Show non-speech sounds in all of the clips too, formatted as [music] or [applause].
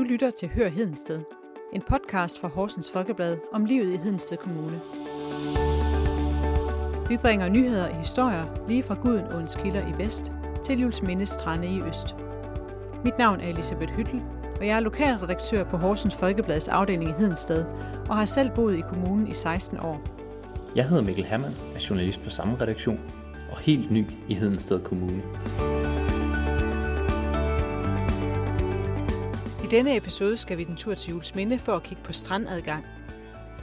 Du lytter til Hør Hedensted, en podcast fra Horsens Folkeblad om livet i Hedensted Kommune. Vi bringer nyheder og historier lige fra Gudenåens kilder i vest til Jules strande i øst. Mit navn er Elisabeth Hyttel, og jeg er lokalredaktør på Horsens Folkeblads afdeling i Hedensted og har selv boet i kommunen i 16 år. Jeg hedder Mikkel Hermann, er journalist på samme redaktion og helt ny i Hedensted Kommune. Denne episode skal vi den tur til Jules Minde for at kigge på strandadgang.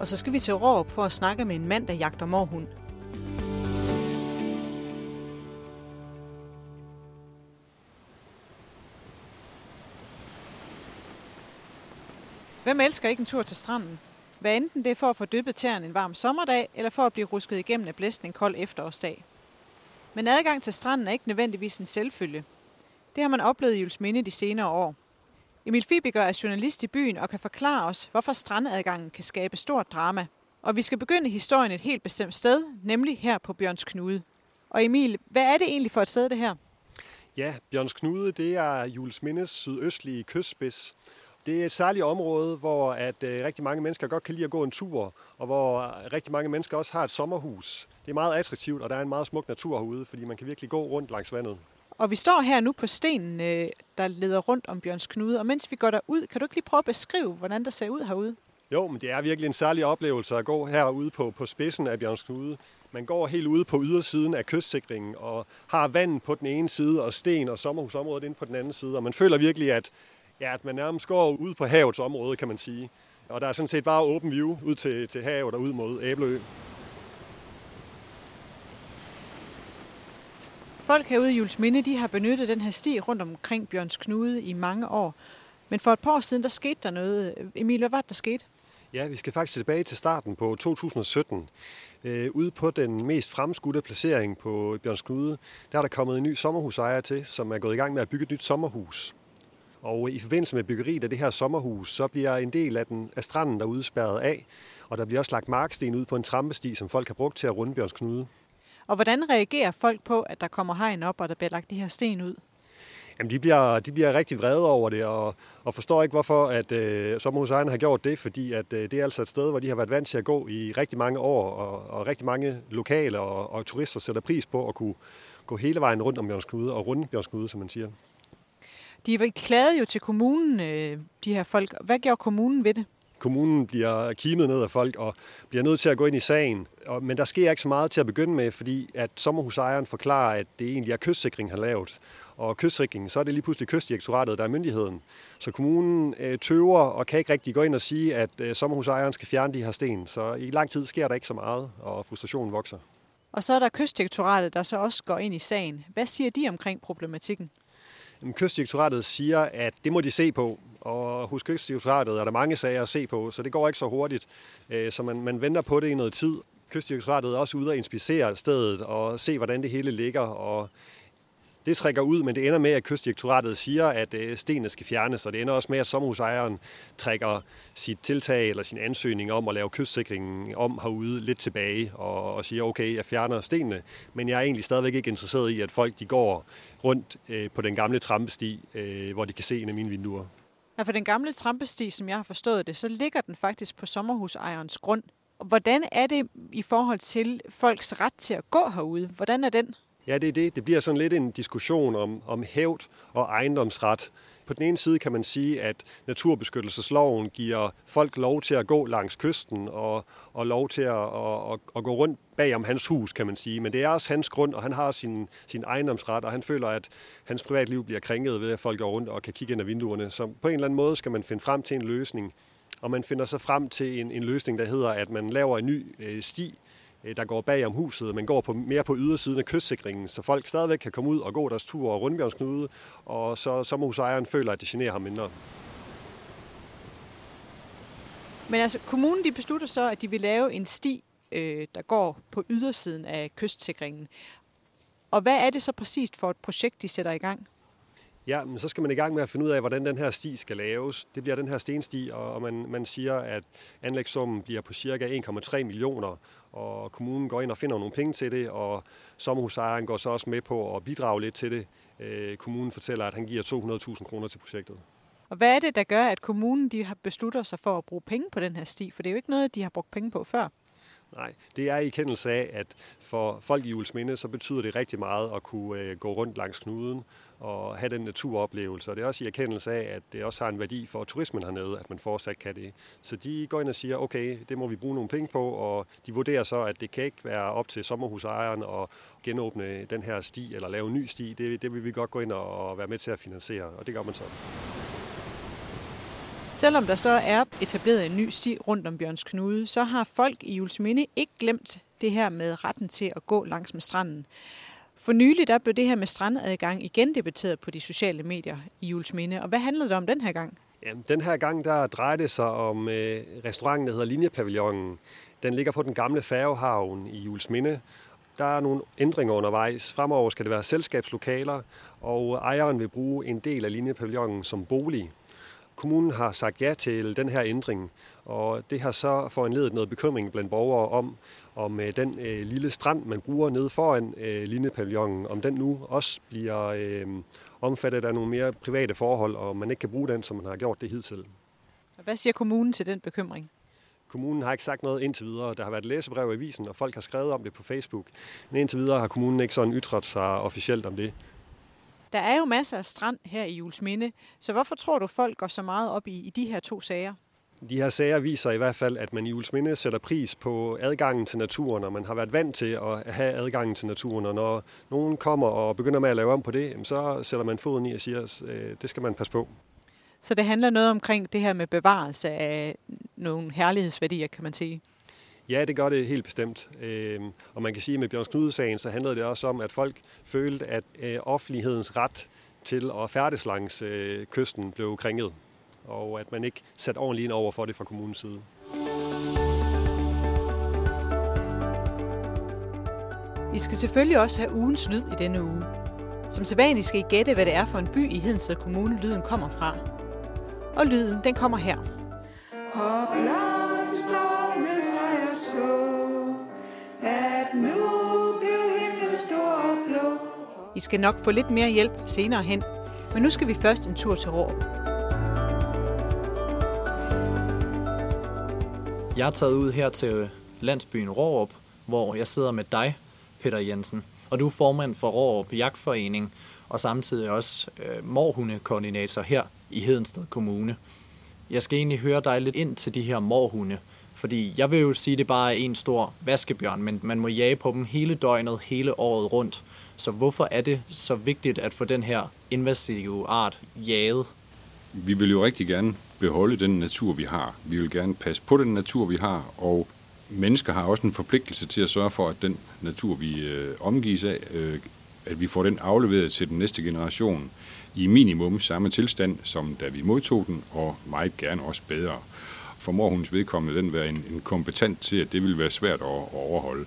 Og så skal vi til Råb for at snakke med en mand, der jagter morhund. Hvem elsker ikke en tur til stranden? Hvad enten det er for at få dyppet tæerne en varm sommerdag, eller for at blive rusket igennem af blæsten en kold efterårsdag. Men adgang til stranden er ikke nødvendigvis en selvfølge. Det har man oplevet i Minde de senere år. Emil Fibiger er journalist i byen og kan forklare os, hvorfor strandadgangen kan skabe stort drama. Og vi skal begynde historien et helt bestemt sted, nemlig her på Bjørns Knude. Og Emil, hvad er det egentlig for et sted, det her? Ja, Bjørns Knude, det er Jules Mindes sydøstlige kystspids. Det er et særligt område, hvor at, øh, rigtig mange mennesker godt kan lide at gå en tur, og hvor øh, rigtig mange mennesker også har et sommerhus. Det er meget attraktivt, og der er en meget smuk natur herude, fordi man kan virkelig gå rundt langs vandet. Og vi står her nu på stenen, øh, der leder rundt om Bjørns Knude, og mens vi går derud, kan du ikke lige prøve at beskrive, hvordan der ser ud herude? Jo, men det er virkelig en særlig oplevelse at gå herude på, på spidsen af Bjørns Knude. Man går helt ude på ydersiden af kystsikringen og har vand på den ene side og sten og sommerhusområdet inde på den anden side. Og man føler virkelig, at, ja, at man nærmest går ud på havets område, kan man sige. Og der er sådan set bare åben view ud til, til havet og ud mod Æbleø. Folk herude i Julesminde, de har benyttet den her sti rundt omkring Bjørns Knude i mange år. Men for et par år siden, der skete der noget. Emil, hvad var det, der skete? Ja, vi skal faktisk tilbage til starten på 2017. Øh, ude på den mest fremskudte placering på Bjørns Knude, der er der kommet en ny sommerhusejer til, som er gået i gang med at bygge et nyt sommerhus. Og i forbindelse med byggeriet af det her sommerhus, så bliver en del af, den, af stranden derude spærret af, og der bliver også lagt marksten ud på en trampesti, som folk har brugt til at runde Bjørns Knude. Og hvordan reagerer folk på, at der kommer hegn op, og der bliver lagt de her sten ud? Jamen, de bliver, de bliver rigtig vrede over det, og, og forstår ikke, hvorfor at øh, sommerhusejerne har gjort det, fordi at, øh, det er altså et sted, hvor de har været vant til at gå i rigtig mange år, og, og rigtig mange lokale og, og turister sætter pris på at kunne gå hele vejen rundt om Bjørns Knude, og runde Bjørns Knude, som man siger. De klagede jo til kommunen, øh, de her folk. Hvad gjorde kommunen ved det? Kommunen bliver kimet ned af folk og bliver nødt til at gå ind i sagen. Og, men der sker ikke så meget til at begynde med, fordi at sommerhusejeren forklarer, at det egentlig er kystsikring, han har lavet. Og kystsikring, så er det lige pludselig kystdirektoratet, der er myndigheden. Så kommunen øh, tøver og kan ikke rigtig gå ind og sige, at øh, sommerhusejeren skal fjerne de her sten. Så i lang tid sker der ikke så meget, og frustrationen vokser. Og så er der kystdirektoratet, der så også går ind i sagen. Hvad siger de omkring problematikken? Kystdirektoratet siger, at det må de se på, og hos Kystdirektoratet er der mange sager at se på, så det går ikke så hurtigt. Øh, så man, man venter på det i noget tid. Kystdirektoratet er også ude og inspicere stedet og se, hvordan det hele ligger. Og det trækker ud, men det ender med, at kystdirektoratet siger, at øh, stenene skal fjernes, og det ender også med, at sommerhusejeren trækker sit tiltag eller sin ansøgning om at lave kystsikringen om herude lidt tilbage og, og siger, okay, jeg fjerner stenene, men jeg er egentlig stadigvæk ikke interesseret i, at folk de går rundt øh, på den gamle trampesti, øh, hvor de kan se ind af mine vinduer. Ja, for den gamle trampesti, som jeg har forstået det, så ligger den faktisk på sommerhusejerens grund. Hvordan er det i forhold til folks ret til at gå herude? Hvordan er den? Ja, det er det. Det bliver sådan lidt en diskussion om, om hævd og ejendomsret. På den ene side kan man sige, at naturbeskyttelsesloven giver folk lov til at gå langs kysten og, og lov til at, at, at, at gå rundt bag om hans hus, kan man sige. Men det er også hans grund, og han har sin, sin ejendomsret, og han føler, at hans privatliv bliver krænket ved, at folk går rundt og kan kigge ind ad vinduerne. Så på en eller anden måde skal man finde frem til en løsning. Og man finder så frem til en, en løsning, der hedder, at man laver en ny øh, sti, Øh, der går bag om huset, men går på, mere på ydersiden af kystsikringen, så folk stadigvæk kan komme ud og gå deres tur og rundbjørnsknude, og så sommerhusejeren føler, at det generer ham mindre. Men altså, kommunen de beslutter så, at de vil lave en sti, øh, der går på ydersiden af kystsikringen. Og hvad er det så præcist for et projekt, de sætter i gang? Ja, men så skal man i gang med at finde ud af, hvordan den her sti skal laves. Det bliver den her stensti, og man, man siger, at anlægssummen bliver på cirka 1,3 millioner, og kommunen går ind og finder nogle penge til det, og sommerhusejeren går så også med på at bidrage lidt til det. Øh, kommunen fortæller, at han giver 200.000 kroner til projektet. Og hvad er det, der gør, at kommunen de har besluttet sig for at bruge penge på den her sti? For det er jo ikke noget, de har brugt penge på før. Nej, det er i kendelse af, at for folk i Julesminde, så betyder det rigtig meget at kunne øh, gå rundt langs knuden og have den naturoplevelse. Og det er også i erkendelse af, at det også har en værdi for turismen hernede, at man fortsat kan det. Så de går ind og siger, okay, det må vi bruge nogle penge på, og de vurderer så, at det kan ikke være op til sommerhusejeren at genåbne den her sti eller lave en ny sti. Det, det vil vi godt gå ind og være med til at finansiere, og det gør man så. Selvom der så er etableret en ny sti rundt om Bjørns Knude, så har folk i Julesminde ikke glemt det her med retten til at gå langs med stranden. For nylig der blev det her med strandadgang igen debatteret på de sociale medier i Julesminde. Og hvad handlede det om den her gang? Jamen, den her gang der drejer det sig om øh, restauranten, der hedder Linjepavillonen. Den ligger på den gamle færgehavn i Julesminde. Der er nogle ændringer undervejs. Fremover skal det være selskabslokaler, og ejeren vil bruge en del af linjepavillonen som bolig. Kommunen har sagt ja til den her ændring, og det har så foranledet noget bekymring blandt borgere om, om øh, den øh, lille strand, man bruger nede foran øh, linjepavillonen, om den nu også bliver øh, omfattet af nogle mere private forhold, og man ikke kan bruge den, som man har gjort det hidtil. Hvad siger kommunen til den bekymring? Kommunen har ikke sagt noget indtil videre. Der har været læsebrev i avisen, og folk har skrevet om det på Facebook. Men indtil videre har kommunen ikke sådan ytret sig officielt om det. Der er jo masser af strand her i Julesminde, så hvorfor tror du, folk går så meget op i, i de her to sager? De her sager viser i hvert fald, at man i Julesminde sætter pris på adgangen til naturen, og man har været vant til at have adgangen til naturen. Og når nogen kommer og begynder med at lave om på det, så sætter man foden i og siger, at øh, det skal man passe på. Så det handler noget omkring det her med bevarelse af nogle herlighedsværdier, kan man sige? Ja, det gør det helt bestemt. Øhm, og man kan sige, at med Bjørns Knude-sagen, så handlede det også om, at folk følte, at øh, offentlighedens ret til at færdes langs øh, kysten blev krænket. Og at man ikke satte ordentligt ind over for det fra kommunens side. I skal selvfølgelig også have ugens lyd i denne uge. Som sædvanligt skal I gætte, hvad det er for en by i Hedensted Kommune, lyden kommer fra. Og lyden, den kommer her. Hopla! I skal nok få lidt mere hjælp senere hen, men nu skal vi først en tur til Råb. Jeg er taget ud her til landsbyen Rårup, hvor jeg sidder med dig, Peter Jensen. Og du er formand for Rårup Jagtforening, og samtidig også øh, morhundekoordinator her i Hedensted Kommune. Jeg skal egentlig høre dig lidt ind til de her morhunde, fordi jeg vil jo sige, at det bare er en stor vaskebjørn, men man må jage på dem hele døgnet, hele året rundt. Så hvorfor er det så vigtigt at få den her invasive art jaget? Vi vil jo rigtig gerne beholde den natur, vi har. Vi vil gerne passe på den natur, vi har, og mennesker har også en forpligtelse til at sørge for, at den natur, vi øh, omgives af, øh, at vi får den afleveret til den næste generation i minimum samme tilstand, som da vi modtog den, og meget gerne også bedre. For morhundens vedkommende den være en, en kompetent til, at det vil være svært at, at overholde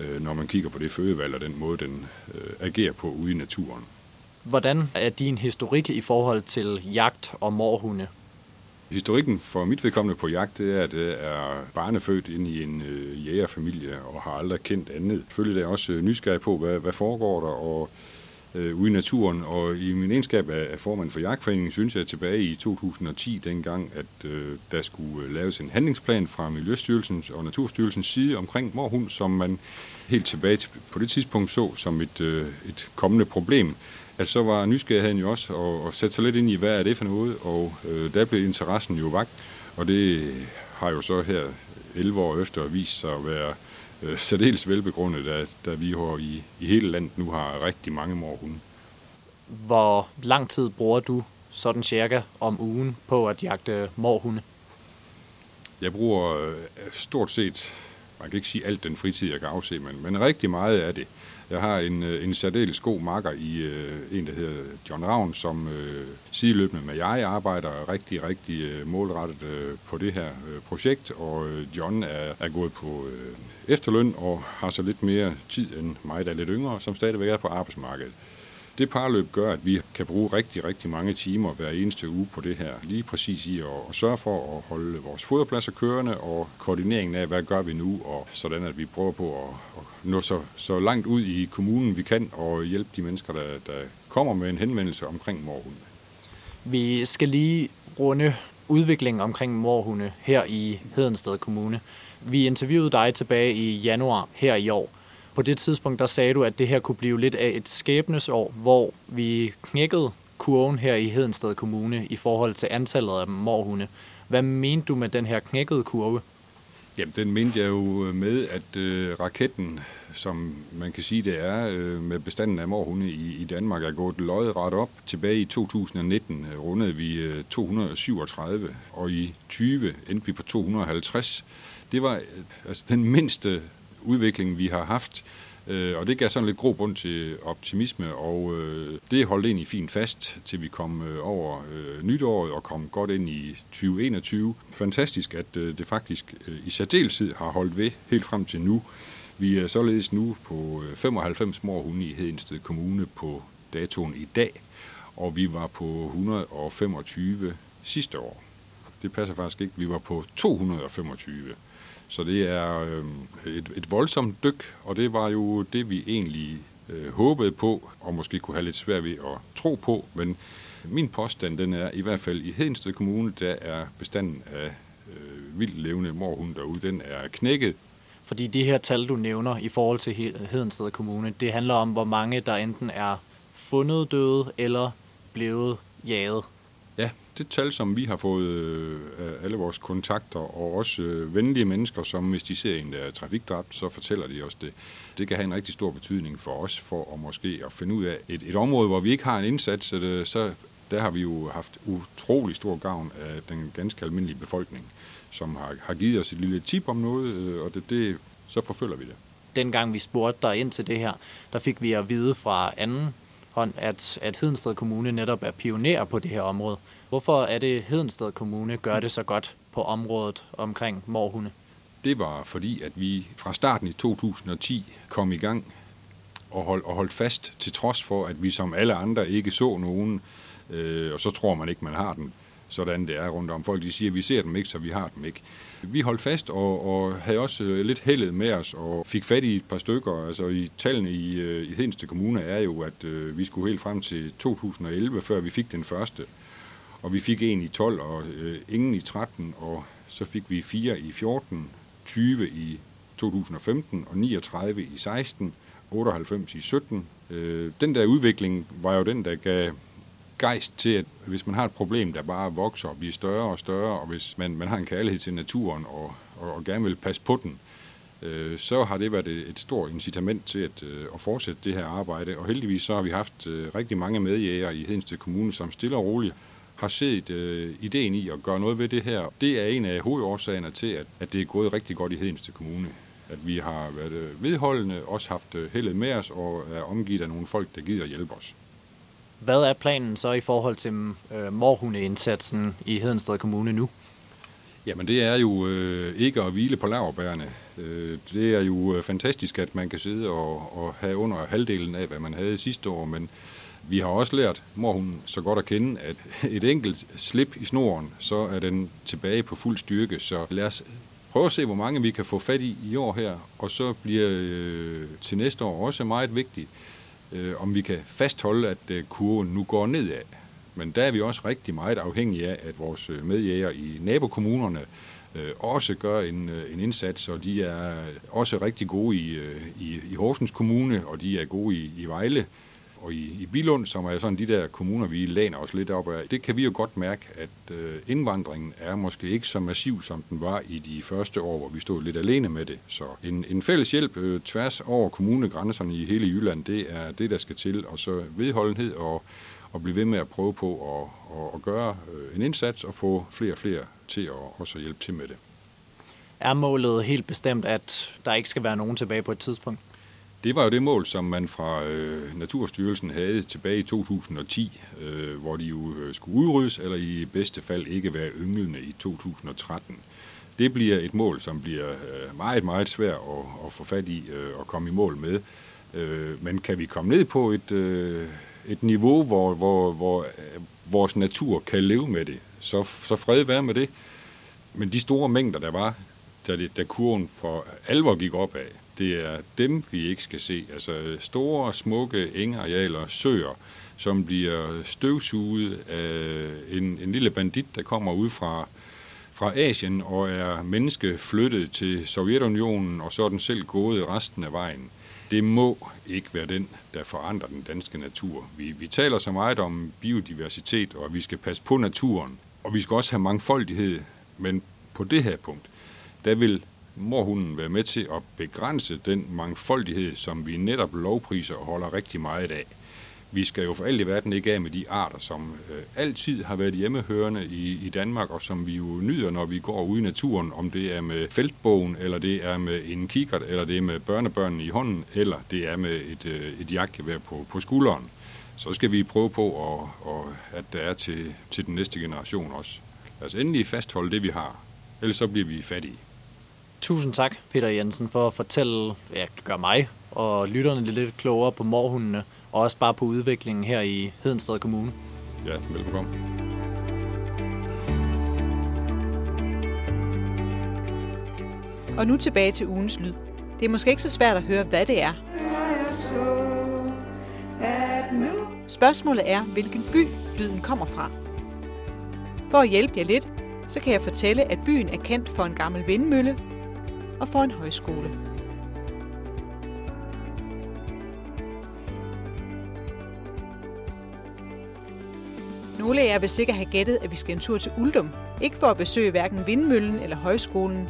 øh, når man kigger på det fødevalg og den måde, den øh, agerer på ude i naturen. Hvordan er din historik i forhold til jagt og morhunde? Historikken for mit vedkommende på jagt, det er, at jeg er barnefødt ind i en øh, jægerfamilie og har aldrig kendt andet. Selvfølgelig er jeg også nysgerrig på, hvad, hvad foregår der, og øh, ude i naturen. Og i min egenskab af formand for Jagtforeningen, synes jeg tilbage i 2010, dengang, at øh, der skulle øh, laves en handlingsplan fra Miljøstyrelsens og Naturstyrelsens side omkring morhund, som man helt tilbage til, på det tidspunkt så som et, øh, et kommende problem at så var nysgerrigheden jo også at, at sætte sig lidt ind i, hvad er det for noget, og øh, der blev interessen jo vagt, og det har jo så her 11 år efter vist sig at være øh, særdeles velbegrundet, da, da vi har i, i hele landet nu har rigtig mange morhunde. Hvor lang tid bruger du sådan cirka om ugen på at jagte morhunde? Jeg bruger øh, stort set, man kan ikke sige alt den fritid, jeg kan afse, men, men rigtig meget af det. Jeg har en, øh, en særdeles god makker i øh, en, der hedder John Ravn, som uh, sideløbende med jeg arbejder rigtig, rigtig målrettet på det her projekt, og John er, er gået på efterløn og har så lidt mere tid end mig, der er lidt yngre, som stadigvæk er på arbejdsmarkedet. Det parløb gør, at vi kan bruge rigtig, rigtig mange timer hver eneste uge på det her. Lige præcis i at, sørge for at holde vores foderpladser kørende og koordineringen af, hvad gør vi nu, og sådan at vi prøver på at, at nå så, så langt ud i kommunen vi kan og hjælpe de mennesker, der, der kommer med en henvendelse omkring morgen. Vi skal lige runde udviklingen omkring morhunde her i Hedensted Kommune. Vi interviewede dig tilbage i januar her i år. På det tidspunkt der sagde du, at det her kunne blive lidt af et skæbnesår, hvor vi knækkede kurven her i Hedensted Kommune i forhold til antallet af morhunde. Hvad mente du med den her knækkede kurve? Jamen, den mente jeg jo øh, med, at øh, raketten, som man kan sige, det er øh, med bestanden af morhunde i, i Danmark, er gået ret op. Tilbage i 2019 øh, rundede vi øh, 237, og i 20 endte vi på 250. Det var øh, altså den mindste udvikling, vi har haft Øh, og det gav sådan lidt grobund til optimisme, og øh, det holdt egentlig fint fast, til vi kom øh, over øh, nytåret og kom godt ind i 2021. Fantastisk, at øh, det faktisk øh, i særdeleshed har holdt ved helt frem til nu. Vi er således nu på øh, 95 morhunde i Hedensted Kommune på datoen i dag, og vi var på 125 sidste år. Det passer faktisk ikke. Vi var på 225. Så det er øh, et, et voldsomt dyk, og det var jo det, vi egentlig øh, håbede på, og måske kunne have lidt svært ved at tro på. Men min påstand, den er i hvert fald i Hedensted Kommune, der er bestanden af øh, vildt levende morhund derude, den er knækket. Fordi de her tal, du nævner i forhold til Hedensted Kommune, det handler om, hvor mange der enten er fundet døde eller blevet jaget det tal, som vi har fået øh, af alle vores kontakter, og også øh, venlige mennesker, som hvis de ser en, der er trafikdræbt, så fortæller de os det. Det kan have en rigtig stor betydning for os, for at måske at finde ud af et, et område, hvor vi ikke har en indsats, så, det, så der har vi jo haft utrolig stor gavn af den ganske almindelige befolkning, som har, har givet os et lille tip om noget, øh, og det, det, så forfølger vi det. Dengang vi spurgte dig ind til det her, der fik vi at vide fra anden hånd, at, at Hedensted Kommune netop er pioner på det her område. Hvorfor er det Hedensted Kommune gør det så godt på området omkring morhunde? Det var fordi, at vi fra starten i 2010 kom i gang og, hold, og holdt fast, til trods for, at vi som alle andre ikke så nogen, øh, og så tror man ikke, man har den, sådan det er rundt om. Folk de siger, at vi ser dem ikke, så vi har dem ikke. Vi holdt fast og, og havde også øh, lidt heldet med os og fik fat i et par stykker. Altså i tallene i, øh, i Hedenste Kommune er jo, at øh, vi skulle helt frem til 2011, før vi fik den første. Og vi fik en i 12 og øh, ingen i 13, og så fik vi fire i 14, 20 i 2015 og 39 i 16, 98 i 17. Øh, den der udvikling var jo den, der gav gejst til, at hvis man har et problem, der bare vokser og bliver større og større, og hvis man, man har en kærlighed til naturen og, og, og gerne vil passe på den, øh, så har det været et, et stort incitament til at, øh, at fortsætte det her arbejde. Og heldigvis så har vi haft øh, rigtig mange medjæger i Hedensted Kommune, som stille og roligt har set øh, ideen i at gøre noget ved det her. Det er en af hovedårsagerne til, at, at det er gået rigtig godt i Hedensted Kommune. At vi har været vedholdende, også haft øh, heldet med os og er omgivet af nogle folk, der gider hjælpe os. Hvad er planen så i forhold til øh, morhundeindsatsen i Hedensted Kommune nu? Jamen det er jo øh, ikke at hvile på laverbærene. Øh, det er jo øh, fantastisk, at man kan sidde og, og have under halvdelen af, hvad man havde sidste år, men vi har også lært morhunden så godt at kende, at [laughs] et enkelt slip i snoren, så er den tilbage på fuld styrke. Så lad os prøve at se, hvor mange vi kan få fat i i år her, og så bliver øh, til næste år også meget vigtigt, øh, om vi kan fastholde, at øh, kurven nu går nedad. Men der er vi også rigtig meget afhængige af, at vores øh, medjæger i nabokommunerne øh, også gør en, øh, en indsats, og de er øh, også rigtig gode i, øh, i, i Horsens Kommune, og de er gode i, i Vejle og i, i Bilund, som er sådan de der kommuner, vi læner os lidt op af, det kan vi jo godt mærke, at øh, indvandringen er måske ikke så massiv, som den var i de første år, hvor vi stod lidt alene med det. Så en, en fælles hjælp øh, tværs over kommunegrænserne i hele Jylland, det er det, der skal til, og så vedholdenhed og, og blive ved med at prøve på at, at, at gøre øh, en indsats og få flere og flere til at også hjælpe til med det. Er målet helt bestemt, at der ikke skal være nogen tilbage på et tidspunkt? Det var jo det mål, som man fra øh, Naturstyrelsen havde tilbage i 2010, øh, hvor de jo øh, skulle udryddes, eller i bedste fald ikke være ynglende i 2013. Det bliver et mål, som bliver øh, meget, meget svært at, at få fat i øh, og komme i mål med. Øh, men kan vi komme ned på et, øh, et niveau, hvor, hvor, hvor øh, vores natur kan leve med det, så, så fred være med det. Men de store mængder, der var, da, det, da kurven for alvor gik opad, det er dem, vi ikke skal se. Altså store, smukke engarealer, søer, som bliver støvsuget af en, en lille bandit, der kommer ud fra, fra Asien og er menneske flyttet til Sovjetunionen, og så er den selv gået resten af vejen. Det må ikke være den, der forandrer den danske natur. Vi, vi taler så meget om biodiversitet, og at vi skal passe på naturen, og vi skal også have mangfoldighed, men på det her punkt, der vil morhunden være med til at begrænse den mangfoldighed, som vi netop lovpriser og holder rigtig meget af. Vi skal jo for alt i verden ikke af med de arter, som øh, altid har været hjemmehørende i, i Danmark, og som vi jo nyder, når vi går ud i naturen, om det er med feltbogen, eller det er med en kikkert, eller det er med børnebørnene i hånden, eller det er med et, øh, et jagtgevær på, på skulderen. Så skal vi prøve på, at, og, at det er til, til den næste generation også. Lad os endelig fastholde det, vi har. Ellers så bliver vi fattige. Tusind tak, Peter Jensen, for at fortælle, ja, gør mig og lytterne lidt klogere på morhundene, og også bare på udviklingen her i Hedensted Kommune. Ja, velkommen. Og nu tilbage til ugens lyd. Det er måske ikke så svært at høre, hvad det er. Spørgsmålet er, hvilken by lyden kommer fra. For at hjælpe jer lidt, så kan jeg fortælle, at byen er kendt for en gammel vindmølle og for en højskole. Nogle af jer vil sikkert have gættet, at vi skal en tur til Uldum. Ikke for at besøge hverken vindmøllen eller højskolen,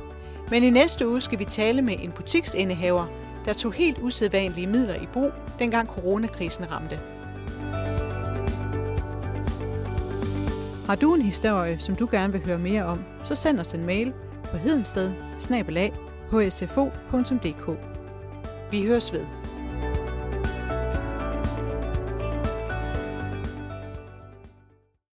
men i næste uge skal vi tale med en butiksindehaver, der tog helt usædvanlige midler i brug, dengang coronakrisen ramte. Har du en historie, som du gerne vil høre mere om, så send os en mail på hedensted hsfo.dk. Vi høres ved.